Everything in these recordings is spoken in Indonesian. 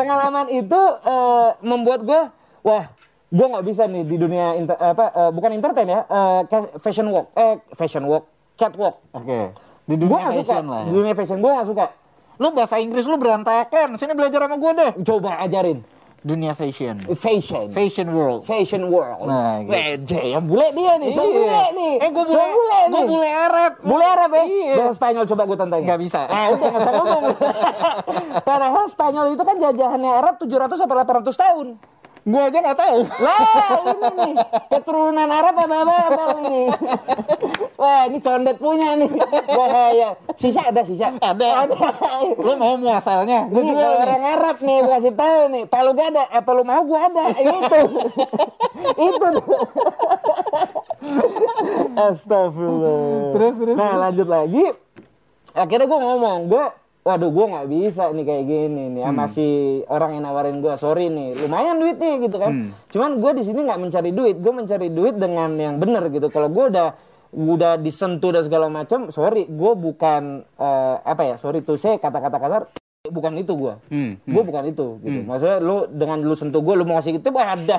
pengalaman itu eh, membuat gue wah gue nggak bisa nih di dunia inter, apa eh, bukan entertain ya kayak fashion walk eh fashion walk catwalk Oke. Di gue dunia suka fashion lah di ya. dunia fashion gue nggak suka Lu bahasa Inggris lu berantakan. Sini belajar sama gue deh. coba ajarin Dunia fashion. fashion Fashion world. fashion world Nah, gitu. Wede, yang bule dia nih so bule nih Eh gue bule, bule gue bule Arab. Bule Arab ya? Iya. Bahasa Spanyol coba gue tantangin. Nggak bisa. Ah udah nggak usah ngomong. Padahal Spanyol itu kan jajahannya Arab 700 sampai 800 tahun. Gue aja nggak tahu. Lah ini nih keturunan Arab apa apa apa ini. Wah ini condet punya nih. Bahaya. Sisa ada sisa. Ada. Ada. Lu mau muasalnya? Gue juga nih. orang Arab nih gue kasih tahu nih. Palu gak ada. Apa lu mau gue ada. Itu. Itu. Astagfirullah. Terus, terus, Nah lanjut lagi. Akhirnya gue ngomong. Gue Waduh gue nggak bisa nih kayak gini nih. Hmm. Masih orang yang nawarin gue. Sorry nih. Lumayan duitnya gitu kan. Hmm. Cuman gue di sini nggak mencari duit. Gue mencari duit dengan yang bener gitu. Kalau gue udah udah disentuh dan segala macam, sorry, gue bukan eh, apa ya, sorry tuh saya kata-kata kasar, bukan itu gue. Hmm, Gue bukan itu gitu. Maksudnya lu dengan lu sentuh gue, lu mau ngasih wah ada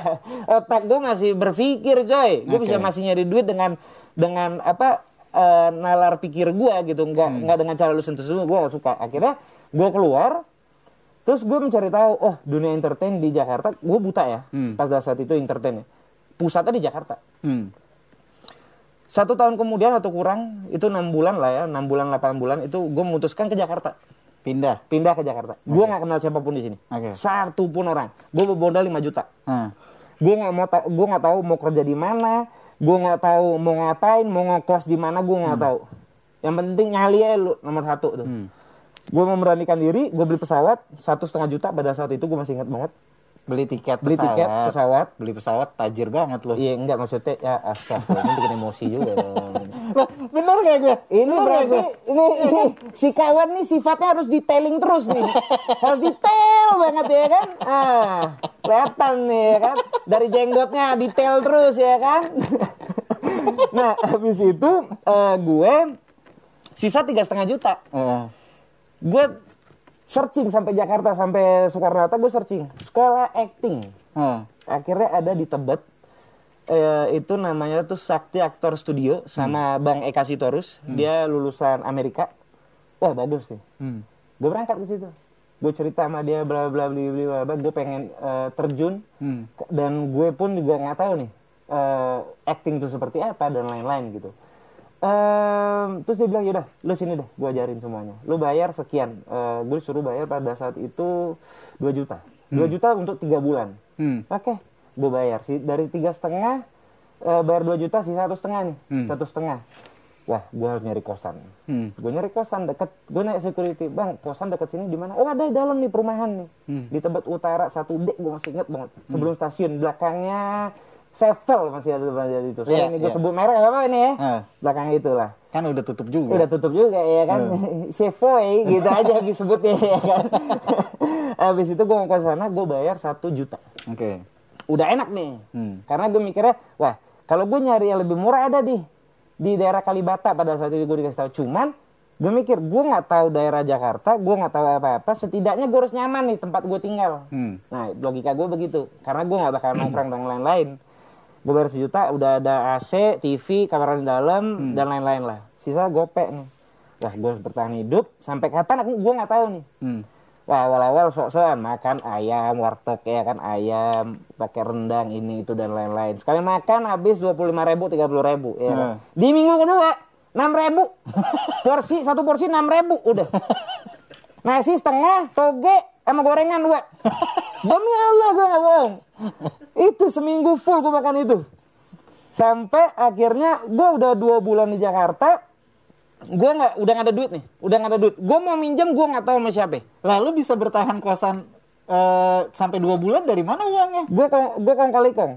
otak gue masih berpikir coy. Gue bisa Oke. masih nyari duit dengan dengan apa eh, nalar pikir gue gitu, nggak Hmm. nggak dengan cara lu sentuh semua. Gue gak suka. Akhirnya gue keluar, terus gue mencari tahu, oh dunia entertain di Jakarta, gue buta ya. Hmm. Pas saat itu entertain ya. Pusatnya di Jakarta. Hmm. Satu tahun kemudian atau kurang, itu enam bulan lah ya, enam bulan, 8 bulan itu gue memutuskan ke Jakarta Pindah. pindah ke Jakarta. Gue nggak kenal siapa pun di sini. Oke. Satu pun orang. Gue bermodal 5 juta. Nah. Gue nggak mau gue nggak tahu mau kerja di mana. Gue nggak tahu mau ngapain, mau ngekos di mana. Gue nggak tahu. Yang penting nyali aja lu nomor satu tuh. Gue memberanikan diri. Gue beli pesawat satu setengah juta pada saat itu gue masih ingat banget. Beli tiket Beli pesawat. tiket pesawat. Beli pesawat tajir banget lu. Iya enggak maksudnya ya astagfirullah ini bikin emosi juga. Lah, bener gak gue? Ini Bener berarti gue? ini, ini si kawan nih sifatnya harus detailing terus nih. harus detail banget ya kan? Ah, kelihatan nih ya kan. Dari jenggotnya detail terus ya kan. nah, habis itu eh, gue sisa tiga setengah juta. Eh, Gue searching sampai Jakarta sampai Soekarno Hatta gue searching sekolah acting. eh. Akhirnya ada di Tebet. Eh, itu namanya tuh Sakti Aktor Studio sama Bang Eka Sitorus. Dia lulusan Amerika. Wah bagus sih. Hmm. Gue berangkat ke situ. Gue cerita sama dia bla bla bla bla bla. Gue pengen eh, terjun Hmm. dan gue pun juga nggak tahu nih eh, acting itu seperti apa dan lain-lain gitu. Ehm, terus dia bilang yaudah lu sini deh gue ajarin semuanya lu bayar sekian Eh, gue suruh bayar pada saat itu 2 juta 2 juta untuk tiga bulan Hmm. Oke, gue bayar sih dari tiga setengah eh, bayar 2 juta sisa satu setengah nih, Hmm. satu setengah. Wah, gue harus nyari kosan. Hmm. Gue nyari kosan deket, gue naik security, bang kosan deket sini di mana? Oh ada di dalam nih perumahan nih, Hmm. di Tebet Utara satu D, gue masih inget banget. Sebelum stasiun belakangnya Sevel masih ada di itu. Sorry Iya, ini gue iya. sebut merek apa ini ya? Ah. Belakangnya itulah. Kan udah tutup juga. Udah tutup juga ya kan. Sevoy gitu aja disebutnya ya kan. Habis itu gue mau ke sana, gue bayar satu juta Oke. Udah enak nih. Hmm. Karena gue mikirnya, wah kalau gue nyari yang lebih murah ada di di daerah Kalibata pada saat itu gue dikasih tahu. Cuman gue mikir gue nggak tahu daerah Jakarta, gue nggak tahu apa-apa. Setidaknya gue harus nyaman nih tempat gue tinggal. Hmm. Nah logika gue begitu. Karena gue nggak bakal nongkrong dan lain-lain. Gue bayar sejuta, udah ada AC, TV, kamar di dalam dan lain-lain lah. Sisa gopek nih. Wah gue harus bertahan hidup sampai kapan aku gue nggak tahu nih. Hmm. Wah awal-awal sok-sokan makan ayam warteg ya kan ayam pakai rendang ini itu dan lain-lain. Sekali makan habis dua puluh lima ribu tiga puluh ribu ya kan. Hmm. Di minggu kedua enam ribu porsi satu porsi enam ribu udah. Nasi setengah toge sama gorengan dua. Demi Allah gue nggak bohong. Itu seminggu full gue makan itu. Sampai akhirnya gue udah dua bulan di Jakarta. Gue nggak udah nggak ada duit nih, udah nggak ada duit. Gue mau minjem gue nggak tahu sama siapa. Lalu bisa bertahan kosan eh, sampai dua bulan dari mana uangnya? gue kong gue kong kali kong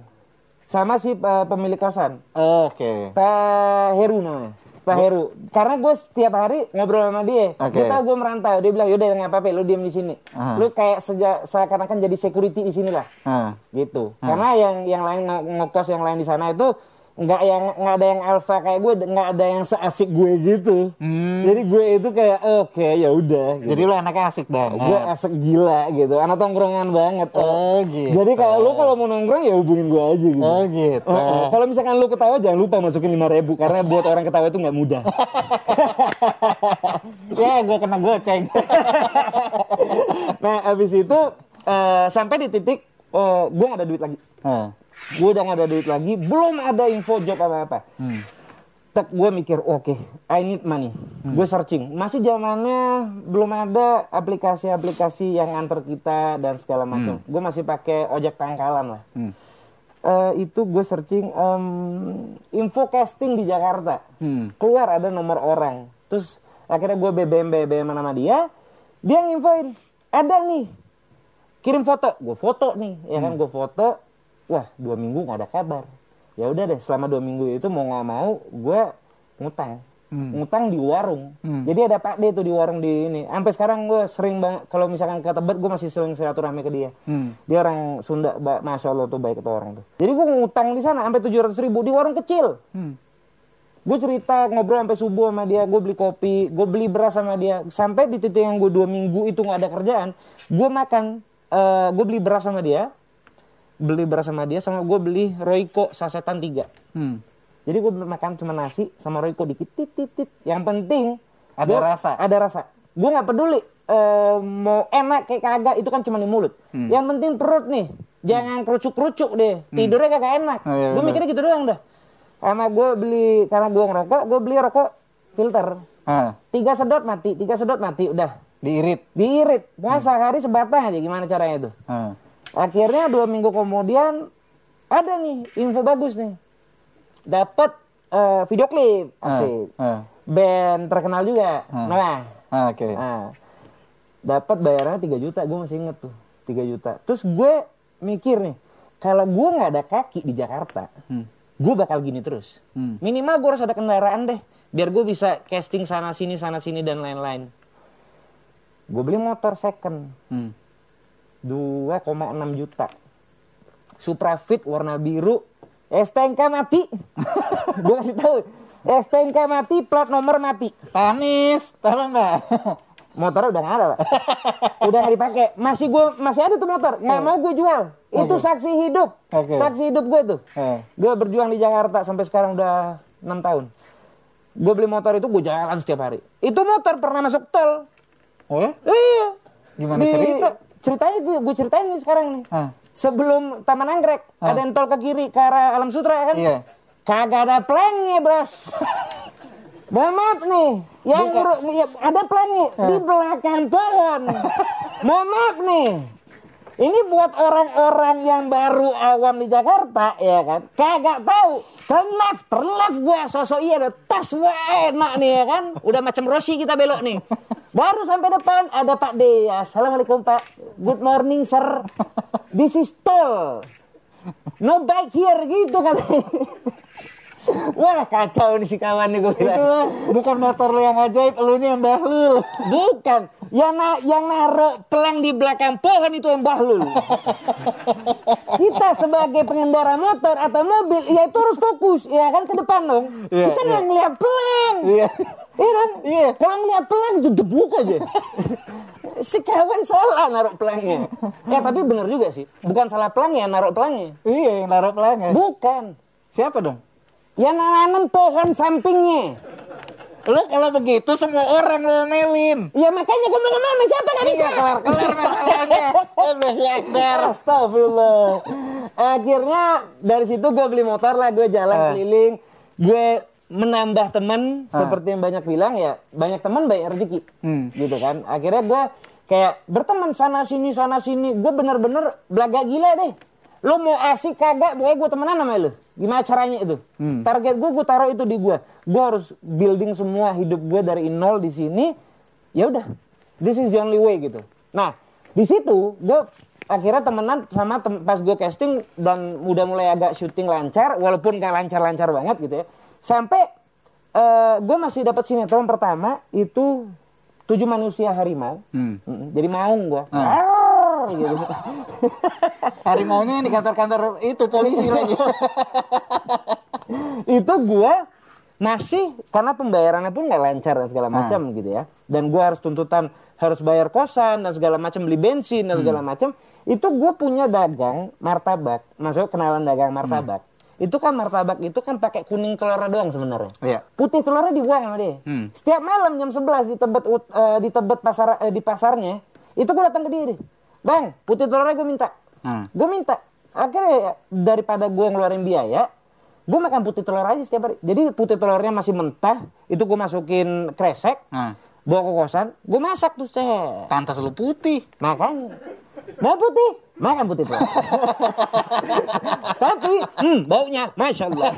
sama si eh, pemilik kosan Oke. Pak Heru namanya Pak Heru karena gue setiap hari ngobrol sama dia dia tahu gue merantau dia bilang yaudah nggak apa-apa lu diem di sini Ah. lu kayak sejak seakan-akan jadi security di sini lah Nah. gitu karena yang yang lain nge- ngekos yang lain di sana itu nggak yang nggak ada yang alpha kayak gue, nggak ada yang seasik gue gitu. Jadi gue itu kayak oke ya udah. Gitu. Jadi lu anaknya asik banget. gue asik gila gitu, anak tongkrongan banget. Oh, gitu. Jadi kalau lu kalau mau nongkrong ya hubungin gue aja gitu. Oh, gitu. Oh, oh. Kalau misalkan lu ketawa jangan lupa masukin lima ribu karena buat orang ketawa itu nggak mudah. ya, gue kena goceng. nah abis itu eh, sampai di titik eh, gue nggak ada duit lagi. Heeh. Gue udah nggak ada duit lagi, belum ada info job apa-apa. Hmm. Tek gue mikir, oke, I need money. Gue searching, masih zamannya belum ada aplikasi-aplikasi yang antar kita dan segala macam. Gue masih pakai ojek pangkalan lah. Hmm. Eh, itu gue searching em, info casting di Jakarta. Hmm. Keluar ada nomor orang. Terus akhirnya gue BBM BBM nama dia, dia nginfoin, ada nih, kirim foto. Gue foto nih, ya kan gue foto. Wah dua minggu nggak ada kabar. Ya udah deh, selama dua minggu itu mau nggak mau gue ngutang. Ngutang di warung. Jadi ada Pak D tuh di warung di ini. Sampai sekarang gue sering banget kalau misalkan ke Tebet gue masih sering silaturahmi ke dia. Hmm. Dia orang Sunda, masya Allah tuh baik itu orang tuh. Jadi gue ngutang di sana sampai tujuh ratus ribu di warung kecil. Hmm. Gue cerita ngobrol sampai subuh sama dia, gue beli kopi, gue beli beras sama dia. Sampai di titik yang gue dua minggu itu nggak ada kerjaan, gue makan, eh gue beli beras sama dia, beli beras sama dia, sama gue beli Royco sasetan tiga. Hmm. Jadi gue makan cuma nasi sama Royco dikit, tit, tit, tit. Yang penting Ada gua- rasa. Ada rasa. Gue nggak peduli eh, mau enak kayak kagak itu kan cuma di mulut. Hmm. Yang penting perut nih, jangan kerucuk-kerucuk deh. Tidurnya kagak enak. Oh, iya, gue mikirnya gitu doang dah. Sama gue beli karena gue ngerokok, gue beli rokok filter. Ah, Tiga sedot mati, tiga sedot mati, udah diirit. diirit. Puasa sehari sebatang aja gimana caranya itu. Ah. Akhirnya dua minggu kemudian ada nih info bagus nih. Dapat eh, video klip Ah. asik. Ah. Band terkenal juga. Ah. Nah, Ah, Oke. nah dapat bayarannya 3 juta, gue masih inget tuh 3 juta. Terus gue mikir nih, kalau gue nggak ada kaki di Jakarta, Hmm. gue bakal gini terus. Hmm. Minimal gue harus ada kendaraan deh, biar gue bisa casting sana sini sana sini dan lain-lain. Gue beli motor second, Hmm. 2,6 juta. Supra Fit warna biru, STNK mati. gue kasih tahu, STNK mati, plat nomor mati. Panis, tolong nggak? Motornya udah nggak ada, Pak. udah nggak dipakai. Masih gue masih ada tuh motor, nggak mau gue jual. Itu saksi hidup, Oke. saksi hidup gue tuh. Eh. Gue berjuang di Jakarta sampai sekarang udah enam tahun. Gue beli motor itu gue jalan setiap hari. Itu motor pernah masuk tol. Oh ya? Iya. Gimana Di- cerita? Ceritanya gue, gue ceritain nih sekarang nih. Ah. Sebelum Taman Anggrek, ada yang tol ke kiri ke arah Alam Sutra kan? Iya. Kagak ada plengnya, Bros. Mohon maaf nih, yang nguruk ya, ada plengnya di belakang pohon. Mohon maaf nih. Ini buat orang-orang yang baru awam di Jakarta ya kan, kagak tahu. Turn left, turn left gua sosok iya ada tas wah enak nih ya kan. Udah macam Rossi kita belok nih. Baru sampai depan ada Pak D. Assalamualaikum Pak. Good morning sir. This is toll. No bike here gitu katanya. Wah kacau nih si kawan nih gue Itu bilang. bukan motor lu yang ajaib, elunya yang bahlul. Bukan. Yang, na yang naruh pelang di belakang pohon itu yang bahlul. Kita sebagai pengendara motor atau mobil, ya itu harus fokus. Ya kan ke depan dong. Iya, Kita iya. nggak ngeliat pelang. Iya. Iya kan? Iya. Kalau ngeliat pelang itu debuk aja. si kawan salah naruh pelangnya. Ya tapi bener juga sih. Bukan salah pelangnya, naruh pelangnya. Iya, yang naruh pelangnya. Bukan. Siapa dong? Ya nanam pohon sampingnya. Lu kalau begitu semua orang lu melin. Ya makanya ke mana-mana siapa nggak bisa. Iya, kelar-kelar masalahnya. Akbar. Astagfirullah. Akhirnya dari situ gue beli motor lah, gue jalan Ah. keliling, gue menambah temen seperti yang banyak bilang ya banyak teman baik rezeki, Hmm. gitu kan. Akhirnya gue kayak berteman sana sini sana sini, gue bener-bener belaga gila deh. Lo mau asik kagak, pokoknya gue temenan sama lu. Gimana caranya itu? Target gue, gue taruh itu di gue. Gue harus building semua hidup gue dari nol di sini. Ya udah, this is the only way gitu. Nah, di situ gue akhirnya temenan sama tem- pas gue casting dan udah mulai agak syuting lancar, walaupun gak lancar-lancar banget gitu ya. Sampai eh gue masih dapat sinetron pertama itu tujuh manusia harimau. Hmm. Jadi maung gue. gitu. Harimaunya yang di kantor-kantor itu polisi lagi. itu gue masih karena pembayarannya pun nggak lancar dan segala macam gitu ya dan gue harus tuntutan harus bayar kosan dan segala macam beli bensin dan segala macam itu gue punya dagang martabak maksudnya kenalan dagang martabak itu kan martabak itu kan pakai kuning telurnya doang sebenarnya Iya. putih telurnya dibuang sama dia Hmm. setiap malam jam 11 di tebet eh, di tebet pasar eh, di pasarnya itu gue datang ke dia deh. bang putih telurnya gue minta Hmm. gue minta akhirnya ya, daripada gue ngeluarin biaya gue makan putih telur aja setiap hari jadi putih telurnya masih mentah itu gue masukin kresek Nah, bawa ke kosan gue masak tuh saya pantas lu putih. makan mau putih makan putih telur tapi hmm, baunya masya Allah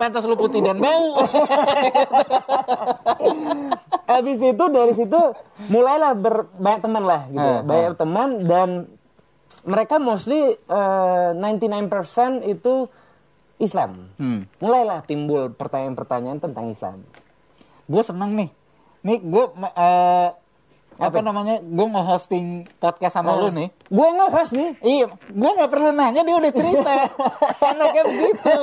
Pantas lu putih dan bau. Habis itu dari situ mulailah ber, banyak teman lah gitu. Eh, banyak teman dan mereka mostly eh, 99% itu Islam. Hmm. Mulailah timbul pertanyaan-pertanyaan tentang Islam. Gue seneng nih. Nih gue eh, apa, namanya? Gue nge-hosting podcast sama lu nih. Gue nge-host nih. Iya, gue nggak perlu nanya dia udah cerita. Enaknya begitu.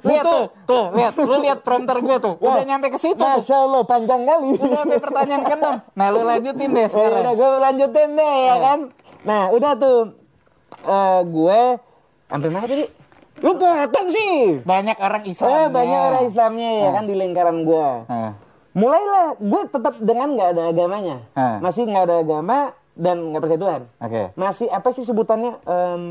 Lihat tuh, tuh, lihat, lu lihat prompter gue tuh, udah Wah, nyampe ke situ tuh. Masya Allah panjang kali. Udah sampai pertanyaan keenam. Nah, lu lanjutin deh Ya udah sekarang. gue lanjutin deh ya Eh. kan. Nah udah tuh eh, gue sampai mana tadi? Lu potong sih. Banyak orang Islam. Eh, banyak orang Islamnya ya kan di lingkaran gue. Eh, mulailah gue tetap dengan nggak ada agamanya. Ah. masih nggak ada agama dan nggak percaya Tuhan. Oke. masih apa sih sebutannya? Em,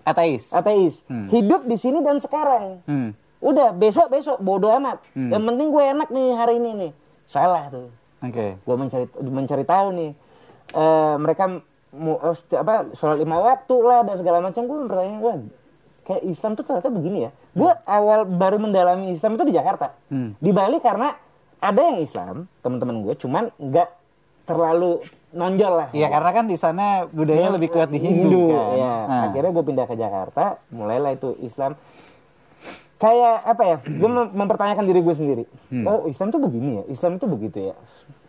Ateis. ateis. Hidup di sini dan sekarang. Hmm. udah besok besok bodoh amat. Yang penting gue enak nih hari ini nih. Salah tuh. Oke. gue mencari mencari tahu nih. Eh, mereka mau eh, seti- apa sholat lima waktu lah dan segala macam. Gue bertanya gue kayak Islam tuh ternyata begini ya? Gue awal baru mendalami Islam itu di Jakarta. Hmm. di Bali karena ada yang Islam teman-teman gue cuman nggak terlalu nonjol lah Iya, karena kan di sana budayanya lebih kuat di Hindu, kan. ya. Nah. Akhirnya gue pindah ke Jakarta, mulailah itu Islam. Kayak apa ya? Gue mem- mempertanyakan diri gue sendiri. Hmm. Oh Islam tuh begini ya? Islam itu begitu ya?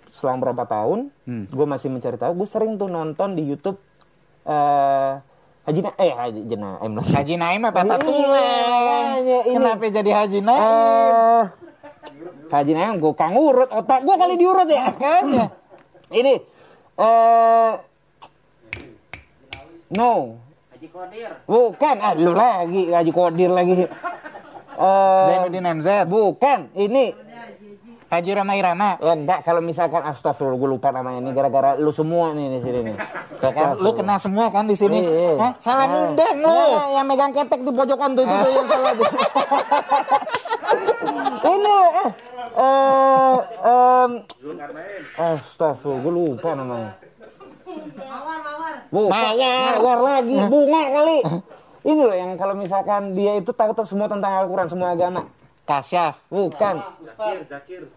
Selang berapa tahun, Hmm. gue masih mencari tahu. Gue sering tuh nonton di YouTube eh Haji Na eh Haji Naim. Haji Naim apa Iya, makanya ini. Kenapa jadi Haji Naim? Eh, Haji Naim gue kang urut otak gue kali diurut ya. Makanya. Ini eh no. Haji Kodir. Bukan, ah lu lagi Haji Kodir lagi. Eh Zainuddin MZ. bukan, ini Haji Rama Irama. ya enggak kalau misalkan astagfirullah gue lupa namanya ini gara-gara lu semua nih di sini nih. Ya kan, lu kena semua kan di sini. Iya. Hah? Salah Nah, lu. nah, yang megang ketek di pojokan tuh itu yang salah ini eh eh em astagfirullah gue lupa namanya. Bukan, Mawar. mawar lagi, bunga kali. Ini loh yang kalau misalkan dia itu tahu tuh semua tentang Al-Quran, semua agama. Kasyaf. Bukan.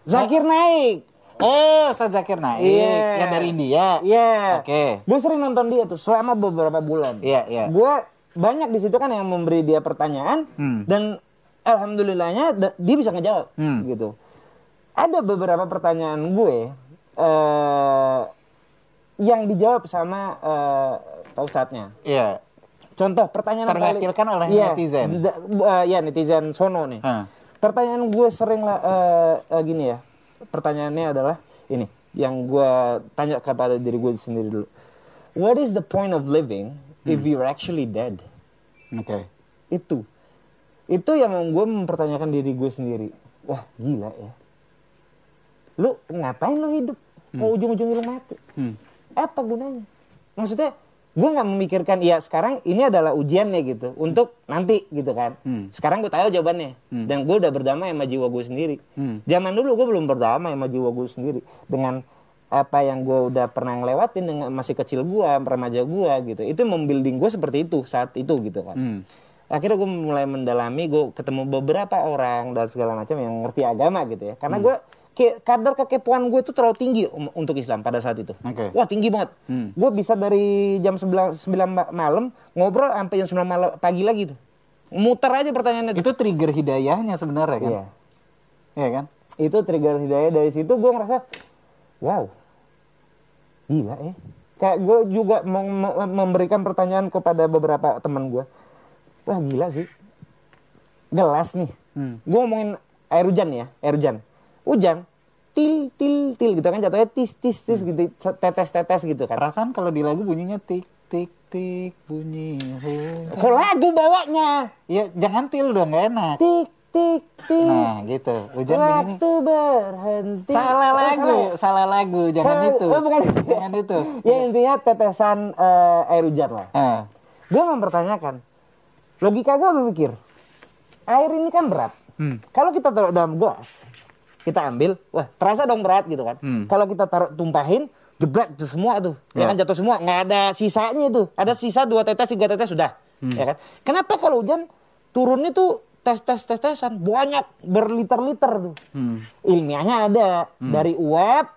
Zakir Naik. Oh, Ustaz Zakir Naik. Iya. Yang dari India. Iya. Oke. Gue sering nonton dia tuh selama beberapa bulan. Iya, iya. Gue banyak di situ kan yang memberi dia pertanyaan Hmm. dan alhamdulillahnya dia bisa ngejawab Hmm. gitu. Ada beberapa pertanyaan gue eh yang dijawab sama eh Pak Ustadznya. Iya. Contoh pertanyaan Terwakilkan oleh Iya, netizen. eh, Iya netizen sono nih. Hah. Pertanyaan gue sering lah eh, eh, gini ya. Pertanyaannya adalah ini yang gue tanya kepada diri gue sendiri dulu. What is the point of living if Hmm. you're actually dead? Oke. Itu. Itu yang gue mempertanyakan diri gue sendiri. Wah gila ya. Lu ngapain lu hidup? Mau ujung-ujungnya lu mati. Hmm. Apa gunanya? Maksudnya gue nggak memikirkan ya sekarang ini adalah ujiannya gitu untuk nanti gitu kan. Hmm. Sekarang gue tahu jawabannya dan gue udah berdamai sama jiwa gue sendiri. Hmm. Zaman dulu gue belum berdamai sama jiwa gue sendiri dengan apa yang gue udah pernah ngelewatin dengan masih kecil gue, remaja gue gitu. Itu membuilding gue seperti itu saat itu gitu kan. Hmm. Akhirnya gue mulai mendalami, gue ketemu beberapa orang dan segala macam yang ngerti agama gitu ya. Karena gue ke, kadar kekepoan gue itu terlalu tinggi um- untuk Islam pada saat itu. Oke. Wah tinggi banget. Hmm. Gue bisa dari jam 9, 9 ma- malam ngobrol sampai jam 9 malam pagi lagi tuh. Muter aja pertanyaannya tuh. Itu trigger hidayahnya sebenarnya kan? Iya. Iya kan? Itu trigger hidayah dari situ gue ngerasa wow. Gila ya. Kayak gue juga memberikan pertanyaan kepada beberapa teman gue. Wah gila sih. gelas nih. Hmm. Gue ngomongin air hujan ya, air hujan. Hujan, til, til, til gitu kan jatuhnya tis, tis, tis Hmm. gitu, tetes, tetes gitu kan. Perasaan kalau di lagu bunyinya tik tik tik bunyi. hu. Kok lagu bawanya? Ya jangan til dong, nggak enak. Tik, tik, tik. Nah gitu, hujan bunyinya. Waktu berhenti. Salah Oh, lagu, salah. salah lagu, jangan Salah- itu. Oh, bukan itu. Jangan itu. Ya intinya tetesan eh, air hujan lah. Ah, Gue mempertanyakan, logika gue berpikir, air ini kan berat. Hmm. Kalau kita taruh dalam gelas, kita ambil, wah terasa dong berat gitu kan. Hmm. Kalau kita taruh tumpahin, jebret itu semua tuh, ya Ya. kan jatuh semua, nggak ada sisanya itu. Ada sisa dua tetes, tiga tetes sudah, Hmm. ya kan. Kenapa kalau hujan turunnya tuh tes tes tes tesan banyak berliter-liter tuh. hmm. Ilmiahnya ada dari uap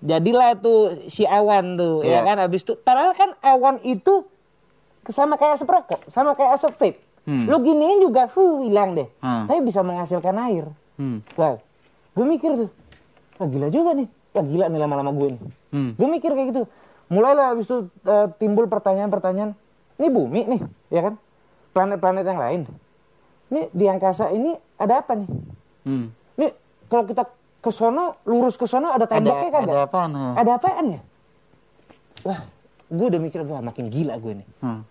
jadilah tuh si awan tuh ya Iya. kan habis itu padahal kan awan itu sama kayak asap rokok sama kayak asap vape Hmm. lu giniin juga hu hilang deh Hmm. tapi bisa menghasilkan air Hmm. wow gue mikir tuh wah gila juga nih wah gila nih lama-lama gue nih Hmm. gue mikir kayak gitu mulailah habis itu eh, timbul pertanyaan-pertanyaan ini bumi nih ya kan planet-planet yang lain ini di angkasa ini ada apa nih Hmm. ini kalau kita ke sono lurus ke sono ada temboknya kagak ada apaan? ada apaan ya wah gue udah mikir wah makin gila gue nih Hmm.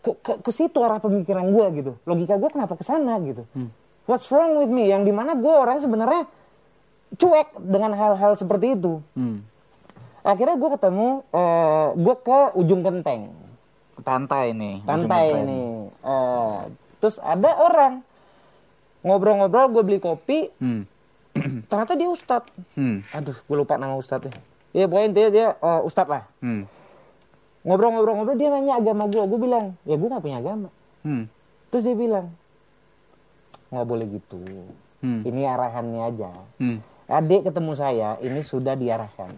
ke, ke, ke situ arah pemikiran gue gitu logika gue kenapa ke sana gitu Hmm. what's wrong with me yang di mana gue orang sebenarnya cuek dengan hal-hal seperti itu Hmm. akhirnya gue ketemu eh, gue ke ujung genteng Pantai nih. pantai ini Eh, terus ada orang ngobrol-ngobrol gue beli kopi Hmm. ternyata dia ustadz Hmm. aduh gue lupa nama ustadznya ya pokoknya intinya dia eh, ustadz lah Hmm. Ngobrol-ngobrol-ngobrol dia nanya agama gue gue bilang ya gue gak punya agama Hmm. terus dia bilang nggak boleh gitu Hmm. ini arahannya aja Hmm. adik ketemu saya ini sudah diarahkan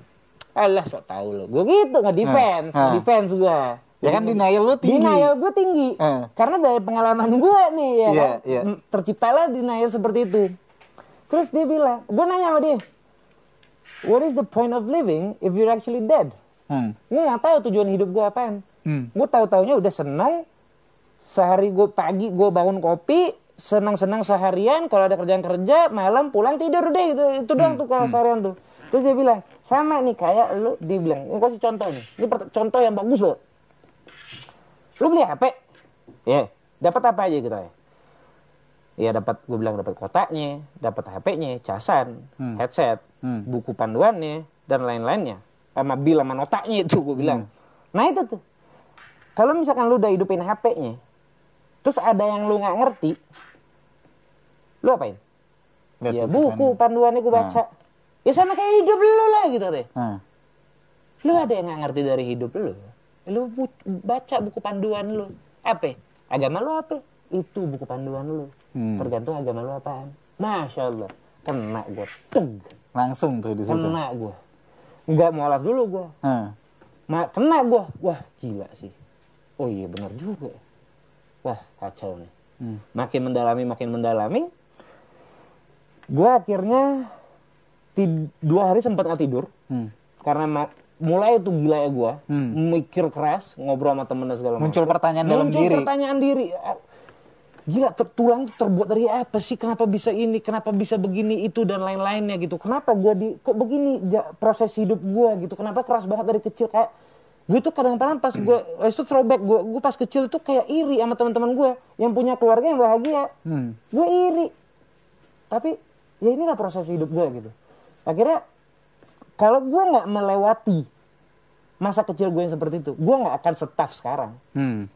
alah sok tahu lo gue gitu nggak defense Ah, ah. defense gue Ya kan denial lu tinggi. denial gue tinggi Ah. karena dari pengalaman gue nih ya Iya, kan m- terciptalah denial seperti itu terus dia bilang gue nanya sama dia what is the point of living if you're actually dead Hmm. gue nggak tahu tujuan hidup gue apaan Hmm. gue tahu taunya udah seneng sehari gue pagi gue bangun kopi senang senang seharian kalau ada kerjaan kerja malam pulang tidur deh gitu. Itu doang tuh kalau seharian tuh. Terus dia bilang sama nih kayak lu dia bilang. Gue kasih contoh nih. Ini contoh yang bagus loh. Lu beli HP ya dapat apa aja? gitu. Ya ya dapat gue bilang dapat kotaknya dapat HP-nya casan Hmm. headset Hmm. buku panduannya dan lain-lainnya sama bil sama notanya itu gue bilang. Nah itu tuh. Kalau misalkan lu udah hidupin HP-nya terus ada yang lu nggak ngerti lu apain? Lihat ya buku buku panduannya gue baca. Ya sama kayak hidup lu lah gitu deh. Hmm. lu ada yang nggak ngerti dari hidup lu? Lu bu- baca buku panduan lu. Apa? Agama lu apa? Itu buku panduan lu. Hmm. tergantung agama lu apaan. Masya allah. Kena gue Langsung tuh di situ. kena gue nggak mualaf dulu gue Hmm. Ma kena gue wah gila sih oh iya benar juga wah kacau nih Hmm. makin mendalami makin mendalami gue akhirnya tid- dua hari sempat nggak tidur Hmm. karena ma- mulai itu gila ya gue Hmm. mikir keras ngobrol sama temen dan segala macam Muncul pertanyaan dalam muncul diri. pertanyaan diri gila ter- tulang tuh terbuat dari apa sih? Kenapa bisa ini? Kenapa bisa begini itu dan lain-lainnya gitu. Kenapa gue di kok begini ja- proses hidup gue gitu? Kenapa keras banget dari kecil? Kayak gue tuh kadang-kadang pas gue itu throwback gue gue pas kecil itu kayak iri sama teman-teman gue yang punya keluarga yang bahagia. Hmm. gue iri. Tapi ya inilah proses hidup gue gitu. Akhirnya kalau gue nggak melewati masa kecil gue yang seperti itu gue nggak akan setaf sekarang. Hmm.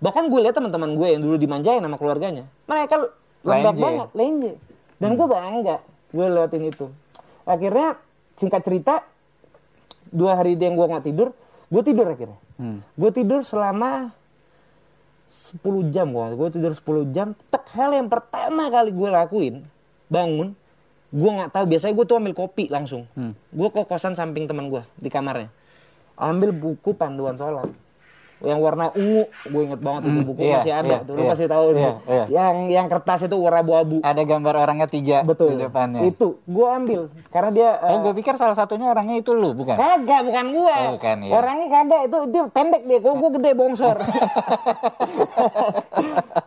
Bahkan gue lihat teman-teman gue yang dulu dimanjain sama keluarganya mereka lembab banget lenje. Dan gue bangga gue lewatin itu. Akhirnya singkat cerita dua hari dia yang gue nggak tidur gue tidur akhirnya. Hmm. gue tidur selama 10 jam gue gue tidur 10 jam tek hal yang pertama kali gue lakuin bangun gue nggak tahu biasanya gue tuh ambil kopi langsung. Hmm. gue ke kosan samping teman gue di kamarnya ambil buku panduan sholat yang warna ungu gue inget banget itu Hmm, buku iya, masih ada iya, tuh lu iya, pasti tahu tuh. iya, iya. yang yang kertas itu warna abu-abu Ada gambar orangnya tiga betul di depannya. itu gue ambil karena dia Oh, eh, gue pikir salah satunya orangnya itu lu, bukan? Kagak, bukan gua. Oh, bukan, iya. Orangnya kagak, itu dia pendek dia. Gua, gua gede bongsor.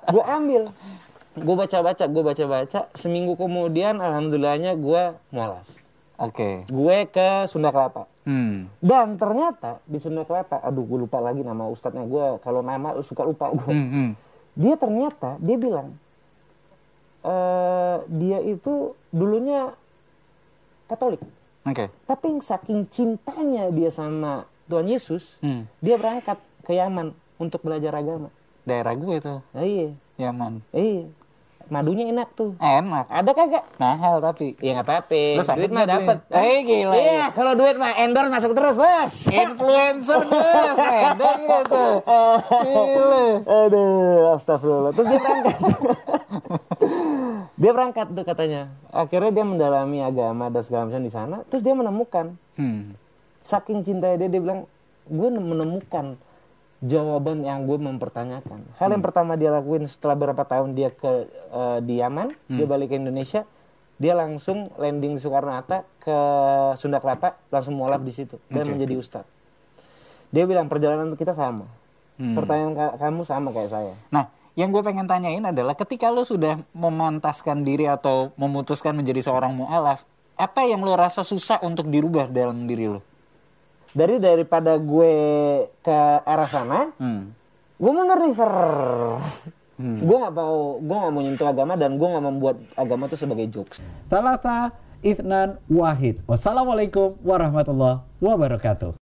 gua ambil. gue baca-baca, gue baca-baca. Seminggu kemudian, alhamdulillahnya gue mualaf. Oke. Gue ke Sunda Kelapa. Hmm. Dan ternyata di Sunda Kelapa, aduh gue lupa lagi nama ustadznya gue. Kalau nama suka lupa gue. Hmm, hmm. Dia ternyata dia bilang, eh dia itu dulunya Katolik. Oke. Tapi yang saking cintanya dia sama Tuhan Yesus, Hmm. dia berangkat ke Yaman untuk belajar agama. Daerah gue Nah, iya, Yaman. iya. Madunya enak tuh. Enak. Ada kagak? Mahal tapi. Ya nggak apa-apa. Duit mah dapat. Eh, gila. Iya, kalau duit mah endorse masuk terus, Bos. Influencer guys, edan gitu. Gila. Aduh, astagfirullah. Terus dia berangkat. dia berangkat tuh katanya. Akhirnya dia mendalami agama dan segala macam di sana. Terus dia menemukan. Hmm. Saking cintanya dia, dia bilang, gue menemukan jawaban yang gue mempertanyakan. Hal yang pertama dia lakuin setelah beberapa tahun dia ke eh, di Yaman, dia balik ke Indonesia, dia langsung landing di Soekarno Hatta ke Sunda Kelapa, langsung mualaf di situ dan menjadi ustadz. Dia bilang perjalanan kita sama. Hmm. Pertanyaan ka- kamu sama kayak saya. Nah, yang gue pengen tanyain adalah ketika lo sudah memantaskan diri atau memutuskan menjadi seorang mu'alaf, apa yang lo rasa susah untuk dirubah dalam diri lo? Dari daripada gue ke arah sana, Hmm. gue mundur nih Fer. Gue nggak mau, gue nggak mau nyentuh agama dan gue nggak membuat agama itu sebagai jokes. Talata Ithnan Wahid. Wassalamualaikum warahmatullahi wabarakatuh.